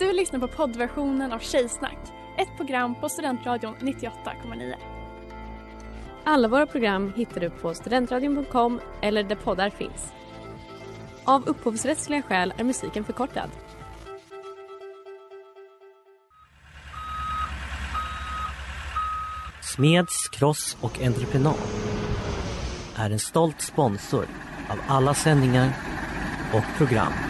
Du lyssnar på poddversionen av Tjejsnack, ett program på Studentradion 98,9. Alla våra program hittar du på studentradion.com eller där poddar finns. Av upphovsrättsliga skäl är musiken förkortad. Smeds, Cross och Entreprenad är en stolt sponsor av alla sändningar och program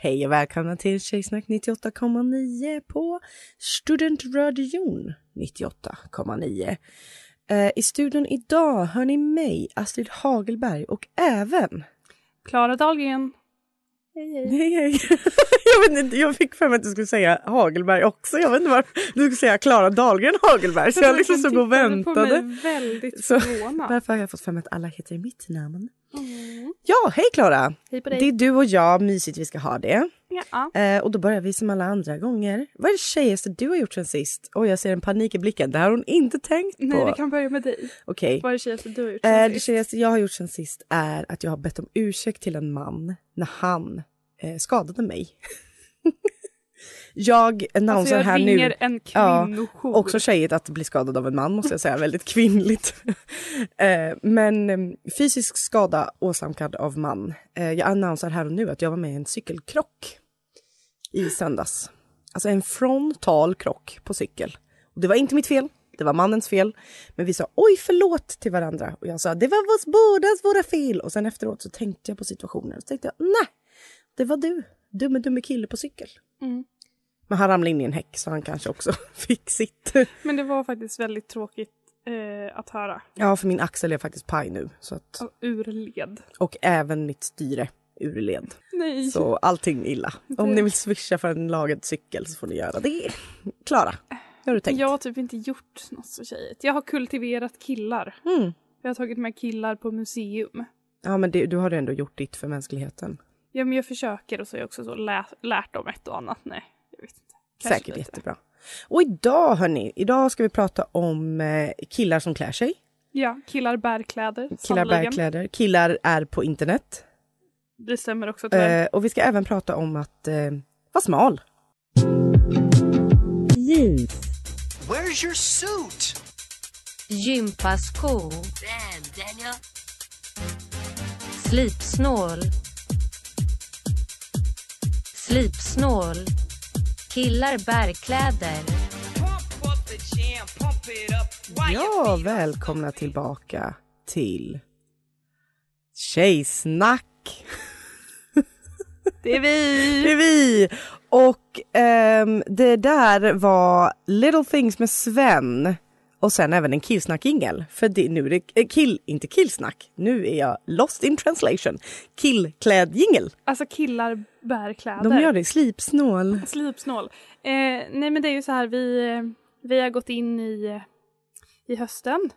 Hej och välkomna till Tjejsnack 98,9 på Studentradion 98,9. Eh, I studion idag hör ni mig, Astrid Hagelberg och även Klara Dahlgren. Hej hej. jag, vet inte, jag fick för mig att du skulle säga Hagelberg också. Jag vet inte varför du skulle säga Klara Dahlgren Hagelberg. Så jag liksom stod och väntade. väldigt Så- förvånad. Varför har jag fått för mig att alla heter i mitt namn? Mm. Ja, hej Klara! Hej på dig. Det är du och jag, mysigt vi ska ha det. Ja. Eh, och då börjar vi som alla andra gånger. Vad är det tjejigaste du har gjort sen sist? Oj, jag ser en panik i blicken. Det här har hon inte tänkt på. Nej, vi kan börja med dig. Okej. Vad är det tjejigaste du har gjort Eh, sen det sist? tjejigaste jag har gjort sen sist är att jag har bett om ursäkt till en man när han eh, skadade mig. jag annonserar Alltså jag här ringer nu. en Ja, kvinnojour. Också tjejigt att bli skadad av en man måste jag säga, väldigt kvinnligt. eh, men eh, fysisk skada åsamkad av man. Eh, jag annonserar här och nu att jag var med i en cykelkrock i söndags. Alltså en frontal krock på cykel. Och det var inte mitt fel, det var mannens fel. Men vi sa oj förlåt till varandra och jag sa det var vårs bådas våra fel. Och sen efteråt så tänkte jag på situationen och så tänkte jag nej, det var du, dumme dumme kille på cykel. Mm. Men han ramlade in i en häck så han kanske också fick sitt. Men det var faktiskt väldigt tråkigt eh, att höra. Ja, för min axel är faktiskt paj nu. Så att, Och urled. och även mitt styre ur led. Nej. Så allting illa. Om ni vill swisha för en lagad cykel så får ni göra det. Klara, hur har du tänkt? Jag har typ inte gjort något så tjejigt. Jag har kultiverat killar. Mm. Jag har tagit med killar på museum. Ja, men det, du har ändå gjort ditt för mänskligheten. Ja, men jag försöker och så har jag också så lä- lärt dem ett och annat. Nej. Kanske Säkert lite. jättebra. Och idag hörni, idag ska vi prata om eh, killar som klär sig. Ja, killar bär kläder. Killar bär kläder. Killar är på internet. Det stämmer också tyvärr. Eh, och vi ska även prata om att eh, vara smal. Jeans. Where's your suit? Gympaskor. Slipsnål. Slipsnål. Killar bär kläder. Ja, välkomna tillbaka till Tjejsnack. Det är vi! Det är vi! Och ehm, det där var Little Things med Sven och sen även en killsnack-jingel. För det, nu är det eh, kill, inte killsnack, nu är jag lost in translation. Killkläd-jingel. Alltså killar bär kläder. De gör det, slipsnål. Slipsnål. Eh, nej men det är ju så här, vi, vi har gått in i, i hösten.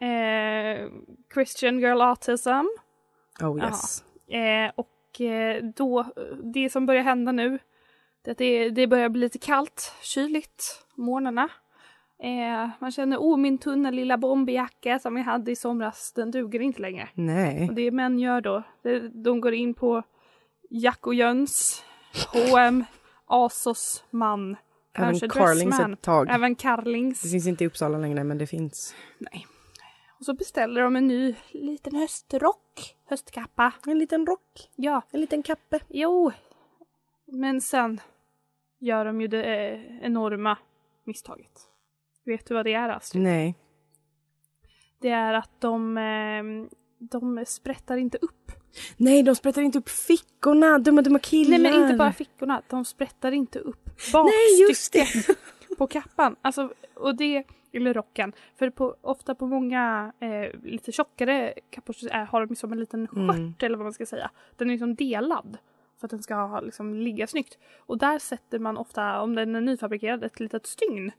Eh, Christian Girl Autism. Oh yes. Eh, och eh, då, det som börjar hända nu, det det, det börjar bli lite kallt, kyligt, morgnarna. Eh, man känner, oh min tunna lilla bomberjacka som jag hade i somras, den duger inte längre. Nej. Och det män gör då, de går in på Jack och Jöns, H&M, Asos, man, Även Carlings ett tag. även Carlings. Det finns inte i Uppsala längre men det finns. Nej. Och så beställer de en ny liten höstrock, höstkappa. En liten rock, Ja, en liten kappe. jo. Men sen gör de ju det eh, enorma misstaget. Vet du vad det är Astrid? Nej. Det är att de, eh, de sprättar inte upp. Nej, de sprättar inte upp fickorna. Dumma, dumma killar. Nej men inte bara fickorna, de sprättar inte upp bakstycket på kappan. Alltså, och det, eller rocken. För på, ofta på många eh, lite tjockare kappor är, har de som en liten skört Mm. eller vad man ska säga. Den är liksom delad för att den ska liksom, ligga snyggt. Och där sätter man ofta, om den är nyfabrikerad, ett litet stygn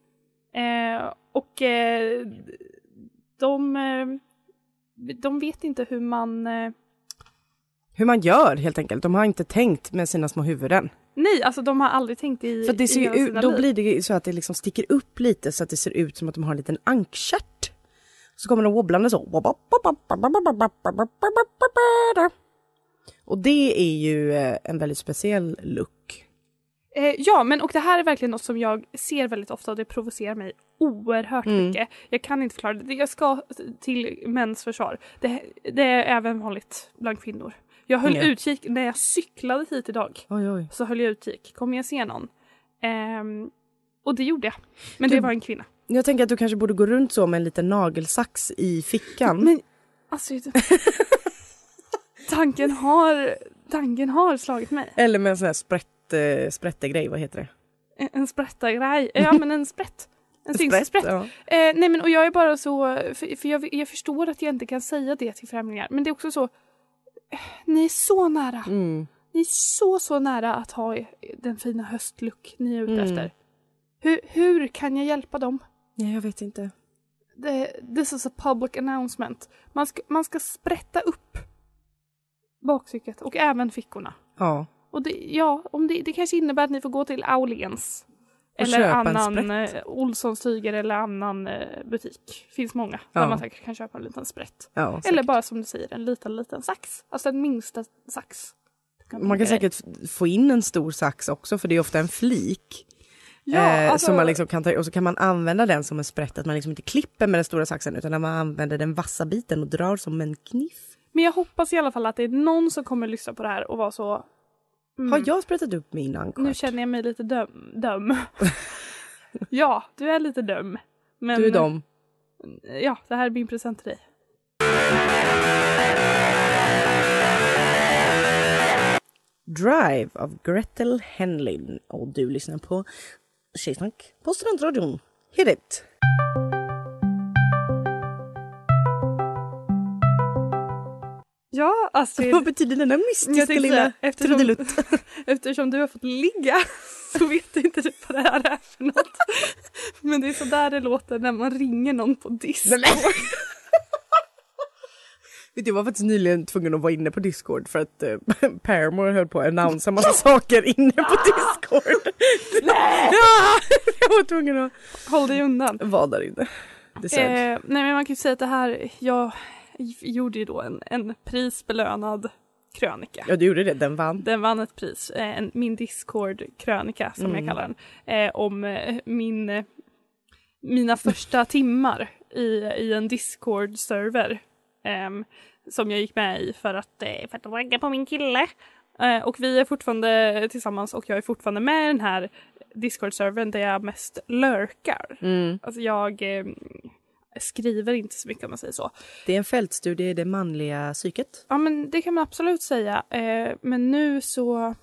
Eh, och eh, de, eh, de vet inte hur man... Eh, Hur man gör helt enkelt. De har inte tänkt med sina små huvuden. nej, alltså de har aldrig tänkt i, För det ser i ju ut, då liv. blir det så att det liksom sticker upp lite så att det ser ut som att de har en liten ankstjärt. Så kommer de wobblande så. Och det är ju eh, en väldigt speciell look. Eh, ja, men och det här är verkligen något som jag ser väldigt ofta och det provocerar mig oerhört Mm. mycket. Jag kan inte förklara det. Jag ska till mäns försvar. Det, det är även vanligt bland kvinnor. Jag höll Ja. utkik när jag cyklade hit idag. Oj, oj. Så höll jag utkik. Kommer jag se någon? Ehm, och det gjorde jag. Men Du- det var en kvinna. Jag tänker att du kanske borde gå runt så med en liten nagelsax i fickan. Men alltså... tanken har... Tanken har slagit mig. Eller med en sån här sprätt, eh, sprättegrej, vad heter det? En, en sprättargrej. Ja men en sprätt. En synssprätt. ja. Eh, nej men och jag är bara så, för, för jag, jag förstår att jag inte kan säga det till främlingar men det är också så, eh, ni är så nära. Mm. Ni är så så nära att ha den fina höstlook ni är ute Mm. efter. Hur, hur kan jag hjälpa dem? Nej, jag vet inte. Det, this is a public announcement. Man ska, man ska sprätta upp bakcyket och även fickorna. Ja. Och det, ja, om det, det kanske innebär att ni får gå till Aulens. Och Eller annan eh, Olssons tyger eller annan eh, butik. Finns många Ja. där man säkert kan köpa en liten sprätt. ja Eller bara som du säger en liten liten sax. Alltså den minsta sax. Du Man kan säkert få in en stor sax också för det är ofta en flik. Ja, eh, alltså, som man liksom kan ta, och så kan man använda den som en sprätt, att man liksom inte klipper med den stora saxen utan att man använder den vassa biten och drar som en kniff. Men jag hoppas i alla fall att det är någon som kommer lyssna på det här och vara så mm, Har jag sprättat upp min ankstjärt? Nu känner jag mig lite döm. döm. ja, du är lite döm. Men, Du är dom. Ja, det här är min present till dig. Drive av Gretel Henlin och du lyssnar på Tjejsnack på Studentradion. Hit it! Ja, Astrid. Vad betyder denna mystiska lilla eftersom, eftersom du har fått ligga så vet inte du vad det här är för något. Men det är så där det låter när man ringer någon på Discord. Vet du, Jag var faktiskt nyligen tvungen att vara inne på Discord för att eh, Paramore höll på att annonsa massa saker inne på Discord. Nej! Ja, jag var tvungen att Håll dig undan. vara där inne. Eh, nej men man kan ju säga att det här, jag gjorde ju då en, en prisbelönad krönika. Ja, du gjorde det. Den vann. Den vann ett pris, eh, en, min Discord-krönika som Mm. jag kallar den, eh, om eh, min, eh, mina första timmar i, i en Discord-server ehm, som jag gick med i för att, eh, för att ragga på min kille. Eh, och vi är fortfarande tillsammans och jag är fortfarande med i den här Discord-servern där jag mest lurkar. Mm. Alltså jag eh, skriver inte så mycket om man säger så. Det är en fältstudie i det manliga psyket. Ja men det kan man absolut säga. Eh, men nu så,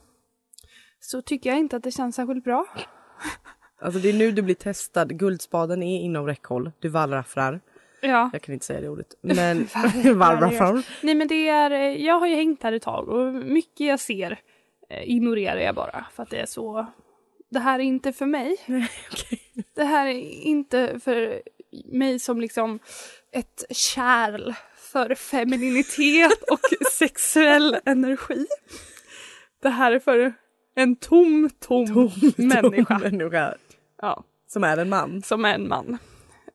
så tycker jag inte att det känns särskilt bra. Alltså det är nu du blir testad. Guldspaden är inom räckhåll. Du wallraffrar. Ja. Jag kan inte säga det ordet. Men wallraffrar. Nej men det är, eh, jag har ju hängt här ett tag och mycket jag ser eh, ignorerar jag bara för att det är så, det här är inte för mig. Det här är inte för mig som liksom ett kärl för femininitet och sexuell energi. Det här är för en tom, tom, människa. människa. Ja. Som är en man. Som är en man.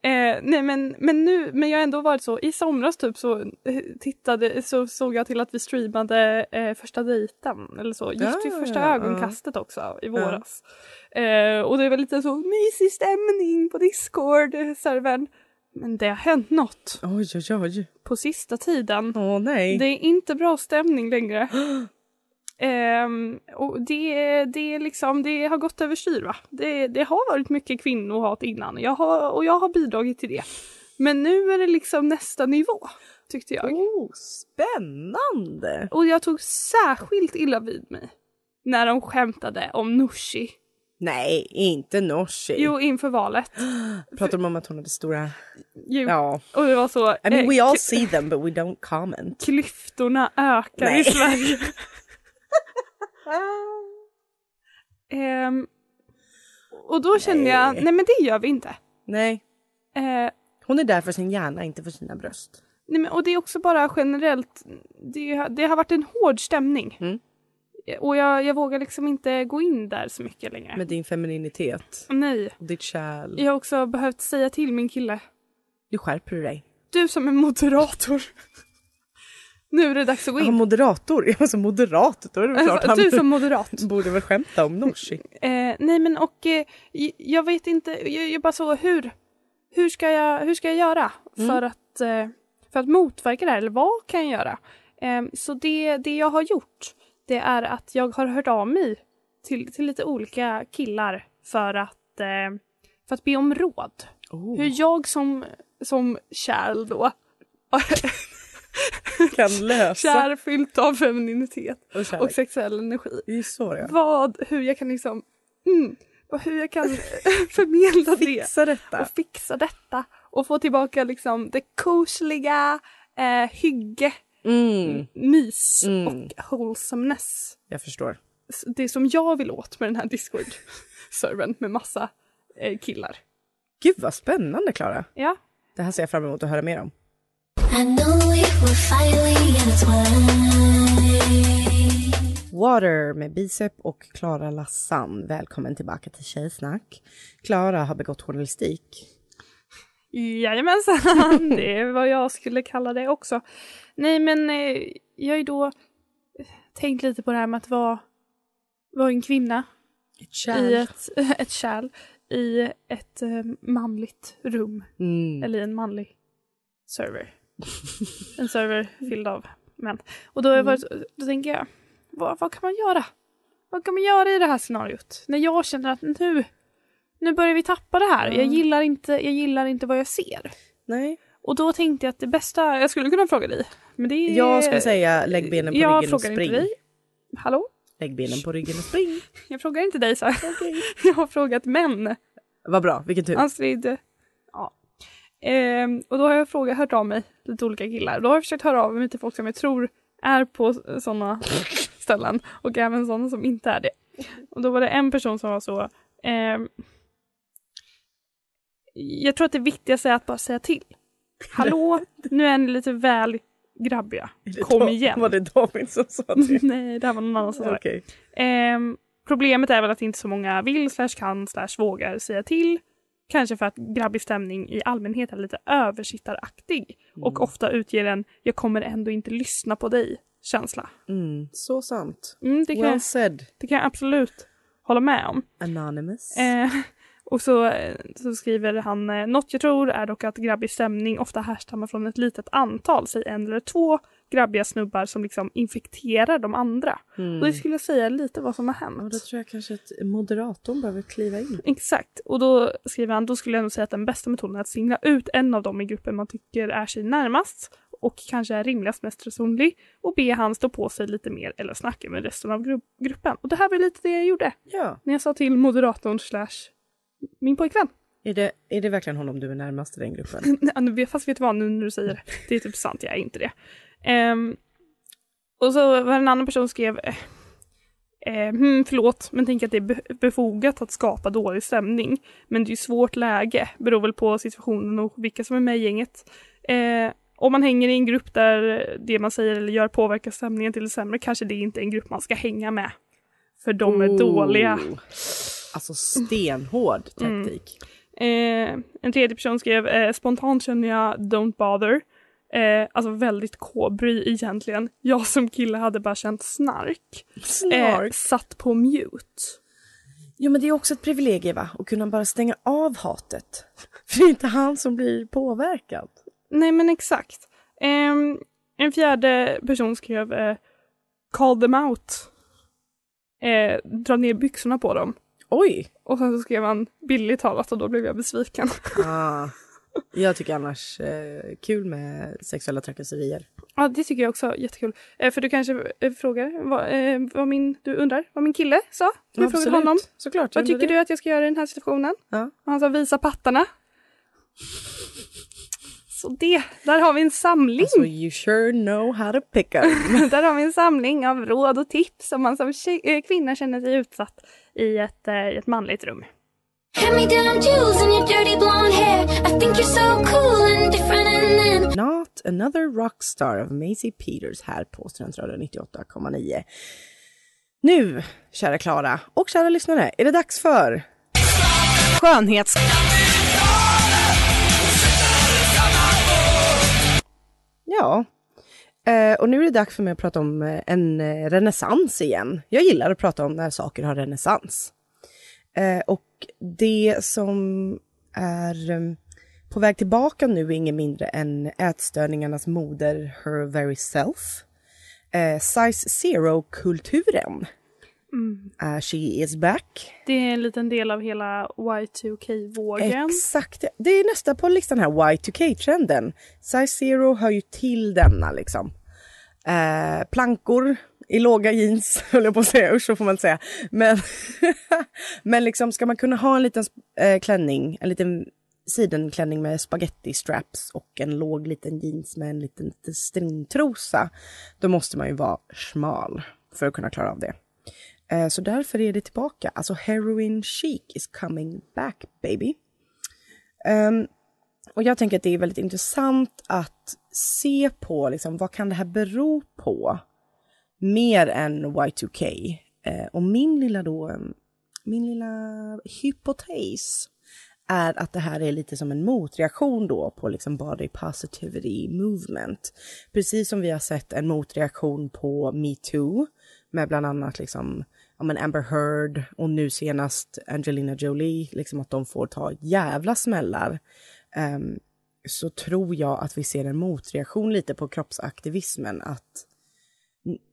Eh, nej men, men nu, men jag har ändå varit så, i somras typ så eh, tittade, så såg jag till att vi streamade eh, första dejten eller så, gick till Ja, första ja, ögonkastet också i våras. Eh, och det var lite så mysig stämning på Discord-servern. Men det har hänt något Oj, oj, oj. på sista tiden. Åh nej. Det är inte bra stämning längre. Ehm, och det, det, liksom, det har gått överstyr va. Det, det har varit mycket kvinnohat innan jag har, och jag har bidragit till det. Men nu är det liksom nästa nivå tyckte jag. Oh, spännande! Och jag tog särskilt illa vid mig när de skämtade om Nooshi. Nej, inte Nooshi. Jo, inför valet. Pratar de om att hon hade stora... Jo. Ja. Och det var så. I mean eh, we all k- see them but we don't comment. Klyftorna ökar Nej. i Sverige. Ehm, och då kände jag, Nej. nej men det gör vi inte. Nej. Eh, Hon är där för sin hjärna, inte för sina bröst. nej men, och det är också bara generellt, det, det har varit en hård stämning. Mm. Och jag, jag vågar liksom inte gå in där så mycket längre. Med din femininitet. Nej. Och ditt kärl. Jag har också behövt säga till min kille, Nu skärper du dig. du som är moderator. Nu är det dags att gå Ja, in. moderator. Jag var så moderat. Då är det väl klart han du som moderat. borde väl skämta om Nooshi. Eh, nej men och eh, jag vet inte, jag, jag bara så hur, hur, ska jag, hur ska jag göra Mm. för, att, eh, för att motverka det här eller vad kan jag göra? Eh, så det, det jag har gjort det är att jag har hört av mig till, till lite olika killar för att, eh, för att be om råd. Oh. Hur jag som, som kärl då kan lösa. kär fyllt av femininitet Och och sexuell energi. Det är så det är. Vad, hur jag kan liksom, mm, vad- hur jag kan förmedla det Fixa detta. och fixa detta och få tillbaka liksom det kosliga, eh, hygge, Mm. mys Mm. och wholesomeness. Jag förstår. Det som jag vill åt med den här Discord-servern med massa eh, killar. Gud vad spännande Klara. Ja. Det här ser jag fram emot att höra mer om. Water med Bicep och Klara Lassan. Välkommen tillbaka till Tjejsnack. Klara har begått journalistik. Jajamensan, det är vad jag skulle kalla det också. Nej men eh, jag ju då tänkt lite på det här med att vara, vara en kvinna Ett i ett, ett kärl i ett eh, manligt rum Mm. eller i en manlig server. en server fylld av män. Och då, jag varit, då tänker jag, vad, vad kan man göra? Vad kan man göra i det här scenariot? När jag känner att nu, nu börjar vi tappa det här. Jag, gillar inte, jag gillar inte vad jag ser. Nej. Och då tänkte jag att det bästa, jag skulle kunna fråga dig. Men det är, Jag skulle säga lägg benen på jag ryggen och frågar spring. inte dig. Hallå? Lägg benen på ryggen och spring. Jag frågar inte dig så. jag har frågat män. Vad bra, vilken tur. Astrid. Ehm, och då har jag frågat, hört av mig lite olika killar. Då har jag försökt höra av mig till folk som jag tror är på sådana ställen och även sådana som inte är det. Och då var det en person som var så ehm, Jag tror att det viktigaste är att bara säga till. Hallå, nu är ni lite väl grabbiga. Kom igen. Var det David som sa det? Nej, det här var någon annan som sa det. Ehm, problemet är väl att inte så många vill, slash kan, slash vågar säga till. Kanske för att grabbig stämning i allmänhet är lite översittaraktig och ofta utger en “jag kommer ändå inte lyssna på dig” känsla. Mm. Så sant. Mm, det, kan, Well jag- said. det kan jag absolut hålla med om. Anonymous. Eh, och så, eh, så skriver han eh, “Något jag tror är dock att grabbig stämning ofta härstammar från ett litet antal, säg en eller två grabbiga snubbar som liksom infekterar de andra”. Mm. Och det skulle jag säga lite vad som har hänt. då tror jag kanske att moderatorn behöver kliva in. Exakt. Och då skriver han, då skulle jag nog säga att den bästa metoden är att singla ut en av dem i gruppen man tycker är sig närmast och kanske är rimligast mest resonlig och be han stå på sig lite mer eller snacka med resten av gru- gruppen. Och det här var lite det jag gjorde Ja. när jag sa till moderatorn slash min pojkvän. Är det, är det verkligen honom du är närmast i den gruppen? Fast vet du vad, nu när du säger det, det är typ sant, jag är inte det. Ehm, och så var en annan person skrev eh, eh, hmm, förlåt, men tänk att det är be- befogat att skapa dålig stämning. Men det är ju svårt läge, beror väl på situationen och vilka som är med i gänget. Eh, om man hänger i en grupp där det man säger eller gör påverkar stämningen till det sämre, kanske det inte är en grupp man ska hänga med. För de är Oh. dåliga. Alltså stenhård Mm. taktik. Eh, en tredje person skrev eh, spontant känner jag don't bother. Eh, alltså väldigt kobry egentligen. Jag som kille hade bara känt snark. Eh, Snark. satt på mute. Jo men det är också ett privilegium va? Att kunna bara stänga av hatet. För det är inte han som blir påverkad. Nej men exakt. Ehm, en fjärde person skrev eh, call them out. Eh, dra ner byxorna på dem. Oj! Och sen så skrev han billigt talat och då blev jag besviken. Ah. Jag tycker annars eh, kul med sexuella trakasserier. Ja, det tycker jag också jättekul. Eh, för du kanske eh, frågar vad, eh, vad min, du undrar vad min kille sa? Du frågade Absolut. honom. Såklart. Vad tycker du att jag ska göra i den här situationen? Ja. Och han sa visa pattarna. Så det, där har vi en samling. Alltså you sure know how to pick up. där har vi en samling av råd och tips om man som tjej, eh, kvinna känner sig utsatt i ett, eh, ett manligt rum. Not another rockstar av Maisie Peters här på Studentradion 98,9. Nu, kära Klara och kära lyssnare, är det dags för Skönhets... Ja, eh, och nu är det dags för mig att prata om eh, en eh, renässans igen. Jag gillar att prata om när saker har renässans. Eh, och det som är eh, på väg tillbaka nu är inget mindre än ätstörningarnas moder, her very self. Eh, size zero-kulturen. Mm. Uh, she is back. Det är en liten del av hela Y2K-vågen. Exakt, det är nästa på listan här, Y2K-trenden. Size Zero hör ju till denna liksom. Eh, plankor i låga jeans, höll jag på att säga, usch så får man inte säga. Men, men liksom ska man kunna ha en liten eh, klänning, en liten sidenklänning med spaghetti straps och en låg liten jeans med en liten, stringtrosa, då måste man ju vara smal för att kunna klara av det. Eh, Så därför är det tillbaka. Alltså heroin chic is coming back baby. Um, och jag tänker att det är väldigt intressant att se på liksom, vad kan det här bero på? Mer än Y2K. Eh, och min lilla då, min lilla hypotes är att det här är lite som en motreaktion då på liksom body positivity movement. Precis som vi har sett en motreaktion på metoo med bland annat liksom ja, men Amber Heard och nu senast Angelina Jolie, liksom att de får ta jävla smällar. um, så tror jag att vi ser en motreaktion lite på kroppsaktivismen. Att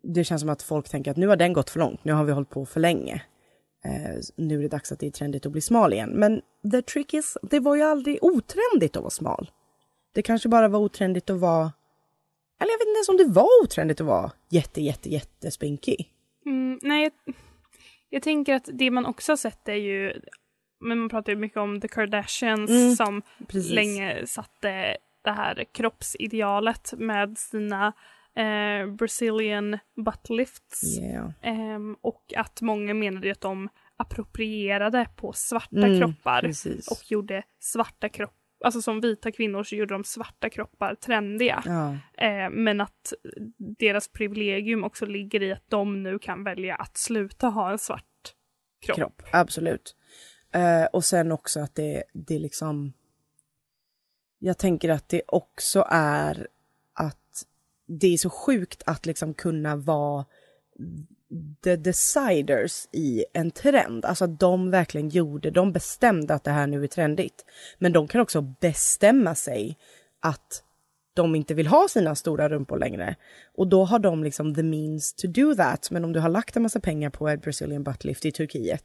det känns som att folk tänker att nu har den gått för långt, nu har vi hållit på för länge. Eh, nu är det dags att det är trendigt att bli smal igen. Men the trick is, det var ju aldrig otrendigt att vara smal. Det kanske bara var otrendigt att vara, eller jag vet inte ens om det var otrendigt att vara jätte, jätte, jätte spinkig. Mm, nej, jag, jag tänker att det man också har sett är ju, men man pratar ju mycket om the Kardashians Mm, som precis. länge satte det här kroppsidealet med sina eh, Brazilian butt lifts. Yeah. Ehm, och att många menade att de approprierade på svarta Mm, kroppar precis. och gjorde svarta kroppar, alltså som vita kvinnor så gjorde de svarta kroppar trendiga. Ja. Eh, men att deras privilegium också ligger i att de nu kan välja att sluta ha en svart kropp. kropp. Absolut. Eh, och sen också att det, det liksom... Jag tänker att det också är det är så sjukt att liksom kunna vara the deciders i en trend. Alltså att de verkligen gjorde, de bestämde att det här nu är trendigt. Men de kan också bestämma sig att de inte vill ha sina stora rumpor längre. Och då har de liksom the means to do that. Men om du har lagt en massa pengar på ett Brazilian butt lift i Turkiet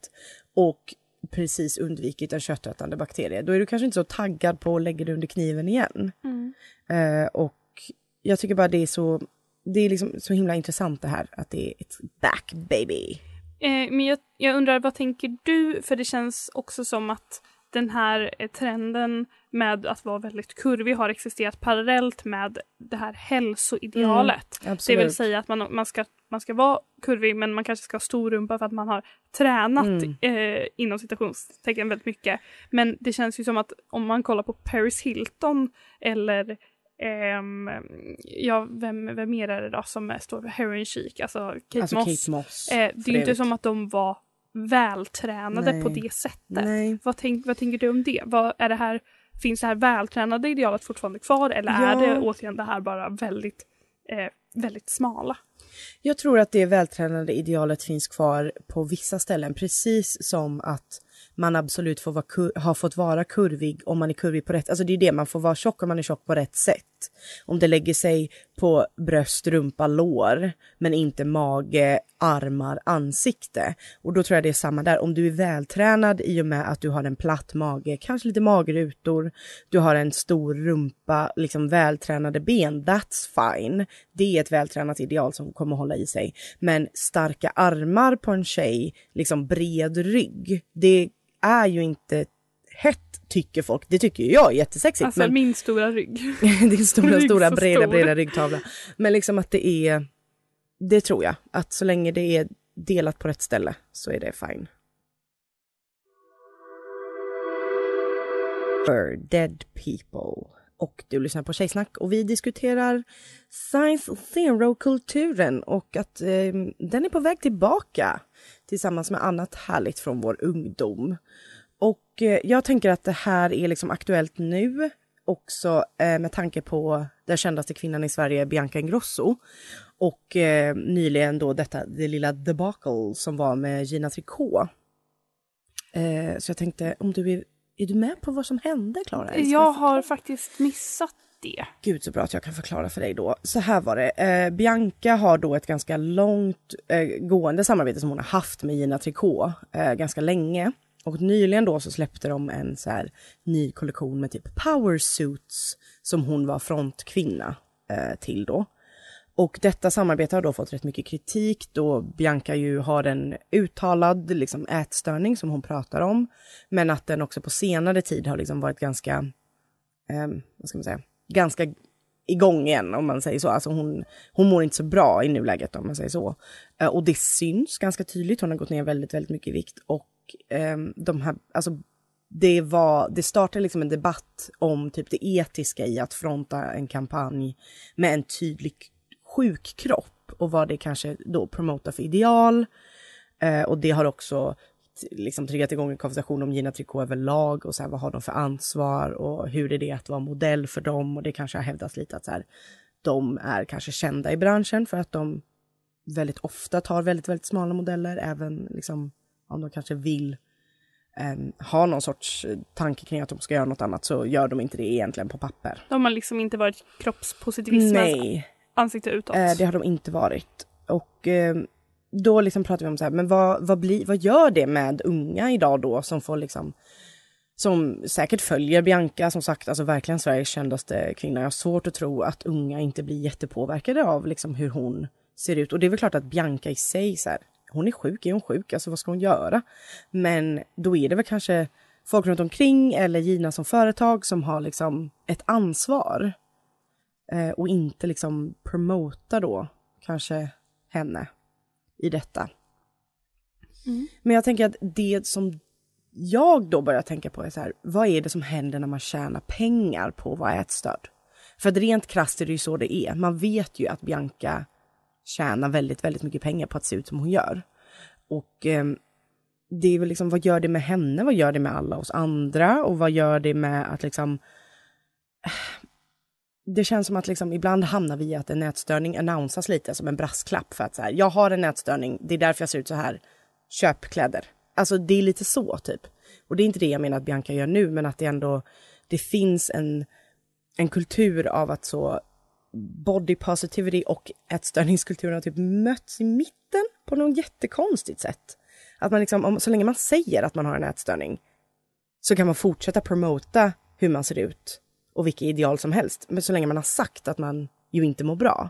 och precis undvikit en köttätande bakterie, då är du kanske inte så taggad på att lägga det under kniven igen. Mm. Eh, och jag tycker bara det är så, det är liksom så himla intressant det här att det är ett back baby. Eh, men jag, jag undrar, vad tänker du? För det känns också som att den här eh, trenden med att vara väldigt kurvig har existerat parallellt med det här hälsoidealet. Mm, det vill säga att man, man, ska, man ska vara kurvig men man kanske ska ha stor rumpa för att man har tränat Mm. eh, inom citationstecken väldigt mycket. Men det känns ju som att om man kollar på Paris Hilton eller ehm, ja, vem, vem mer är det då som är- står för heroin chic, alltså Kate Alltså Moss. Kate Moss. Eh, det är ju inte som att de var vältränade Nej. på det sättet. Nej. Vad, tänk, vad tänker du om det? Vad, är det här? Finns det här vältränade idealet fortfarande kvar eller är Ja. det återigen det här bara väldigt, eh, väldigt smala? Jag tror att det vältränade idealet finns kvar på vissa ställen, precis som att man absolut får vara kur- har fått vara kurvig om man är kurvig på rätt... Alltså det är det, man får vara tjock om man är tjock på rätt sätt. Om det lägger sig på bröst, rumpa, lår, men inte mage, armar, ansikte. Och då tror jag det är samma där. Om du är vältränad i och med att du har en platt mage, kanske lite magrutor, du har en stor rumpa, liksom vältränade ben, that's fine. Det är ett vältränat ideal som kommer hålla i sig. Men starka armar på en tjej, liksom bred rygg, det är ju inte hett tycker folk. Det tycker ju jag är jättesexigt. Alltså men min stora rygg. din stora, Rygg stora, breda, stor. breda ryggtavla. Men liksom att det är, det tror jag, att så länge det är delat på rätt ställe så är det fine. For Dead People. Och du lyssnar på Tjejsnack och vi diskuterar Science Zero-kulturen och att eh, den är på väg tillbaka tillsammans med annat härligt från vår ungdom. Och eh, jag tänker att det här är liksom aktuellt nu också eh, med tanke på den kändaste kvinnan i Sverige, Bianca Ingrosso. Och eh, nyligen då detta, det lilla debacle som var med Gina Tricot. Eh, så jag tänkte, om du är, är du med på vad som hände, Klara? Jag har faktiskt missat det. Gud så bra att jag kan förklara för dig då. Så här var det. Eh, Bianca har då ett ganska långt eh, gående samarbete som hon har haft med Gina Tricot eh, ganska länge. Och nyligen då så släppte de en så här ny kollektion med typ power suits som hon var frontkvinna eh, till då. Och detta samarbete har då fått rätt mycket kritik då Bianca ju har en uttalad liksom, ätstörning som hon pratar om. Men att den också på senare tid har liksom varit ganska, eh, vad ska man säga, ganska igång igen om man säger så. Alltså hon, hon mår inte så bra i nuläget om man säger så. Eh, och det syns ganska tydligt. Hon har gått ner väldigt, väldigt mycket i vikt och eh, de här, alltså det var, det startade liksom en debatt om typ det etiska i att fronta en kampanj med en tydlig sjuk kropp och vad det kanske då promotar för ideal. Eh, och det har också liksom triggat igång en konversation om Gina Tricot överlag och så här, vad har de för ansvar och hur är det att vara modell för dem och det kanske har hävdats lite att så här, de är kanske kända i branschen för att de väldigt ofta tar väldigt, väldigt smala modeller även liksom om de kanske vill em, ha någon sorts eh, tanke kring att de ska göra något annat så gör de inte det egentligen på papper. De har liksom inte varit kroppspositivismens Nej. ansikte utåt. Eh, det har de inte varit. Och eh, då liksom pratar vi om så här, men vad, vad, bli, vad gör det med unga idag då som får liksom som säkert följer Bianca, som sagt, alltså verkligen Sveriges kändaste kvinna. Jag har svårt att tro att unga inte blir jättepåverkade av liksom hur hon ser ut. Och det är väl klart att Bianca i sig, så här, hon är sjuk, är hon sjuk, alltså vad ska hon göra? Men då är det väl kanske folk runt omkring eller Gina som företag som har liksom ett ansvar. Eh, och inte liksom promota då kanske henne i detta. Men jag tänker att det som jag då börjar tänka på är så här, vad är det som händer när man tjänar pengar på att vara ätstörd? För att rent krasst är det ju så det är. Man vet ju att Bianca tjänar väldigt, väldigt mycket pengar på att se ut som hon gör. Och eh, det är väl liksom, vad gör det med henne? Vad gör det med alla oss andra? Och vad gör det med att liksom det känns som att liksom, ibland hamnar vi i att en nätstörning annonsas lite som en brasklapp för att så här, jag har en nätstörning, det är därför jag ser ut så här. Köp kläder. Alltså det är lite så typ. Och det är inte det jag menar att Bianca gör nu, men att det ändå, det finns en, en kultur av att så body positivity och ätstörningskulturen har typ mötts i mitten på något jättekonstigt sätt. Att man liksom, om, så länge man säger att man har en ätstörning så kan man fortsätta promota hur man ser ut och vilka ideal som helst. Men så länge man har sagt att man ju inte mår bra.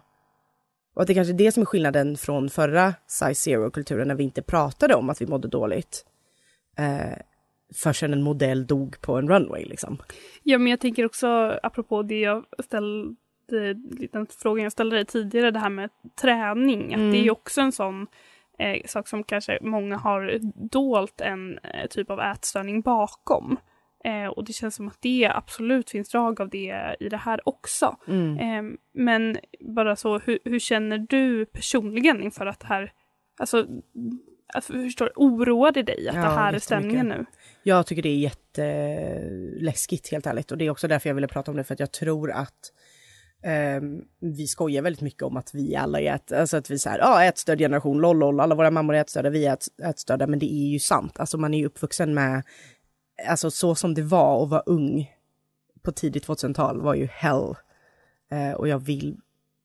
Och att det kanske är det som är skillnaden från förra size zero-kulturen när vi inte pratade om att vi mådde dåligt. Eh, förrän en modell dog på en runway liksom. Ja, men jag tänker också apropå det jag ställde, den frågan jag ställde dig tidigare, det här med träning. Att Mm. det är ju också en sån eh, sak som kanske många har dolt en eh, typ av ätstörning bakom. Eh, och det känns som att det absolut finns drag av det i det här också. Mm. Eh, men bara så, hur, hur känner du personligen inför att det här, alltså, alltså förstår, du, oroar det dig att Ja, det här är stämningen nu? Jag tycker det är jätteläskigt helt ärligt och det är också därför jag ville prata om det för att jag tror att ehm, vi skojar väldigt mycket om att vi alla är ät, alltså att vi säger ja ätstörd generation, lol, lol, alla våra mammor är ätstörda, vi är ät, ätstörda, men det är ju sant. Alltså man är ju uppvuxen med, alltså så som det var att vara ung på tidigt 2000-tal var ju hell. Eh, och jag vill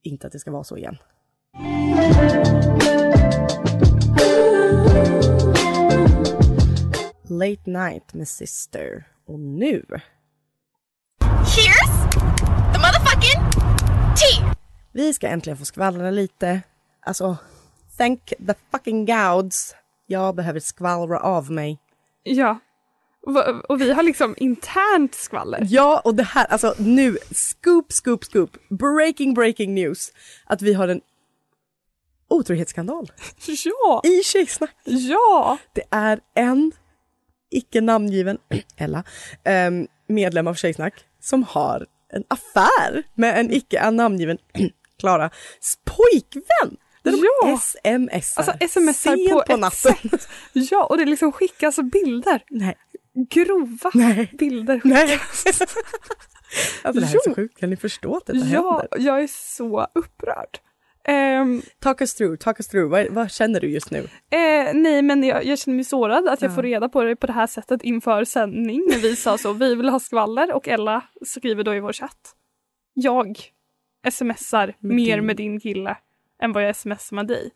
inte att det ska vara så igen. Late Night med Sister. Och nu... Here's the motherfucking tea. Vi ska äntligen få skvallra lite. Alltså, thank the fucking gods. Jag behöver skvallra av mig. Ja. Och vi har liksom internt skvaller. Ja, och det här, alltså nu, scoop, scoop, scoop, breaking, breaking news. Att vi har en otrohetsskandal Ja! i Tjejsnack. Ja! Det är en icke namngiven, Ella, ehm, medlem av Tjejsnack som har en affär med en icke namngiven Klara pojkvän. Där de Ja. smsar Alltså smsar på, på ett natten. sätt. Ja, och det liksom skickas bilder. Nej. Grova Nej. bilder. Nej. Alltså det här är så Jo. sjukt, kan ni förstå att detta Ja, händer? jag är så upprörd. Ehm, Talk us through, talk us through. Vad, vad känner du just nu? eh, nej men jag, jag känner mig sårad att jag Ja. får reda på det på det här sättet inför sändning när vi sa så, vi vill ha skvaller och Ella skriver då i vår chatt. Jag smsar Med mer din- med din kille än vad jag smsar med dig.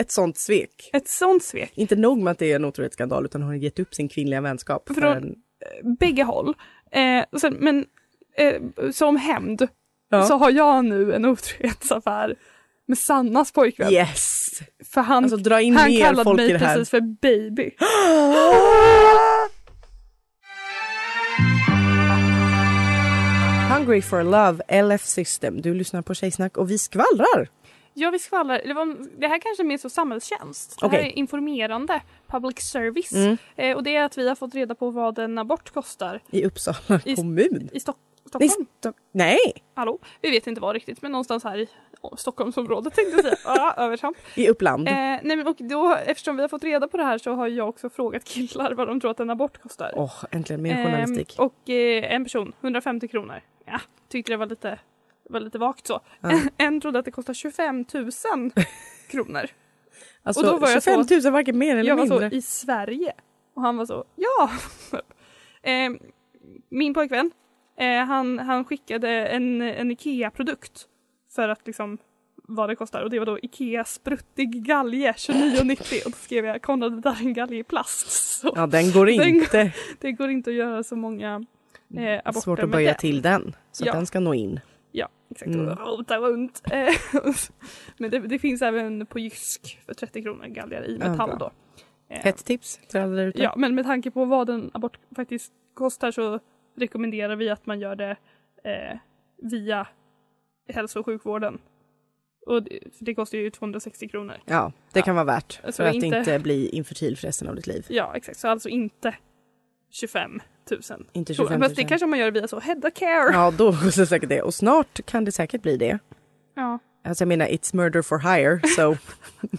Ett sånt svek. Ett sånt svek. Inte nog med att det är en otrohetsskandal utan hon har gett upp sin kvinnliga vänskap. Från- en, Bägge håll. Eh, sen, men eh, som hämnd Ja. så har jag nu en otrohetsaffär med Sannas pojkvän. yes! För han, Alltså dra in han kallade mig precis för baby. Hungry for love, LF System. Du lyssnar på Tjejsnack och vi skvallrar. Jag vill skvallra, det, var, det här kanske är mer så samhällstjänst. Det Okej. här är informerande public service. Mm. Eh, och det är att vi har fått reda på vad en abort kostar I Uppsala I- kommun. i Stock- Nej, Stockholm. Stock- Nej, Hallå? Vi vet inte var riktigt men någonstans här i oh, Stockholmsområdet tänkte jag säga. Ja, övertramp. i Uppland. Eh, nej men och då, eftersom vi har fått reda på det här så har jag också frågat killar vad de tror att en abort kostar. Åh, äntligen mer Ehm, journalistik. och eh, en person, 150 kronor. Ja, tyckte det var lite, var lite vagt så. Ja. En trodde att det kostar 25 000 kronor. Alltså och då var jag 25 så- 000 varken mer eller jag var mindre. så i Sverige. Och han var så, ja! eh, min pojkvän, eh, han, han skickade en, en IKEA-produkt för att liksom vad det kostar och det var då IKEA spruttig galge 29,90 och då skrev jag Konrad det där är en galge i plast. Så Ja, den går Den inte. det går inte att göra så många eh, aborter Svårt att böja det. till den. Så Ja. den ska nå in. Ja, exakt. Mm. Rota runt. Eh, Men det, det finns även på Jysk för 30 kronor galgar i Ja, metall bra. då. Eh, Hett tips till alla där ute. Ja, men med tanke på vad en abort faktiskt kostar så rekommenderar vi att man gör det eh, via hälso och sjukvården. Och det, det kostar ju 260 kronor. Ja, det kan vara värt. Alltså för att inte- inte bli infertil för resten av ditt liv. Ja, exakt. Så alltså inte 25 000. Inte kronor. 25 000. Fast det kanske man gör via så Hedda Care. Ja, då det säkert det. Och snart kan det säkert bli det. Ja. Alltså jag menar, it's murder for hire, så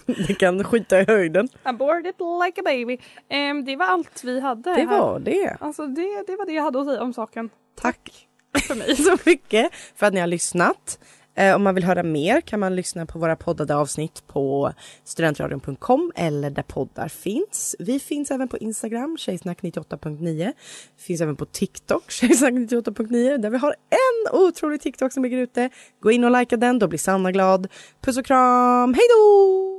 det kan skjuta i höjden. Aborted like a baby. Ehm, det var allt vi hade Det här. var det. Alltså det, det var det jag hade att säga om saken. Tack för mig. så mycket för att ni har lyssnat. Eh, om man vill höra mer kan man lyssna på våra poddade avsnitt på studentradion.com eller där poddar finns. Vi finns även på Instagram, tjejsnack98.9. Finns även på TikTok, tjejsnack98.9, där vi har en otrolig TikTok som ligger ute. Gå in och likea den, då blir Sanna glad. Puss och kram, hej då!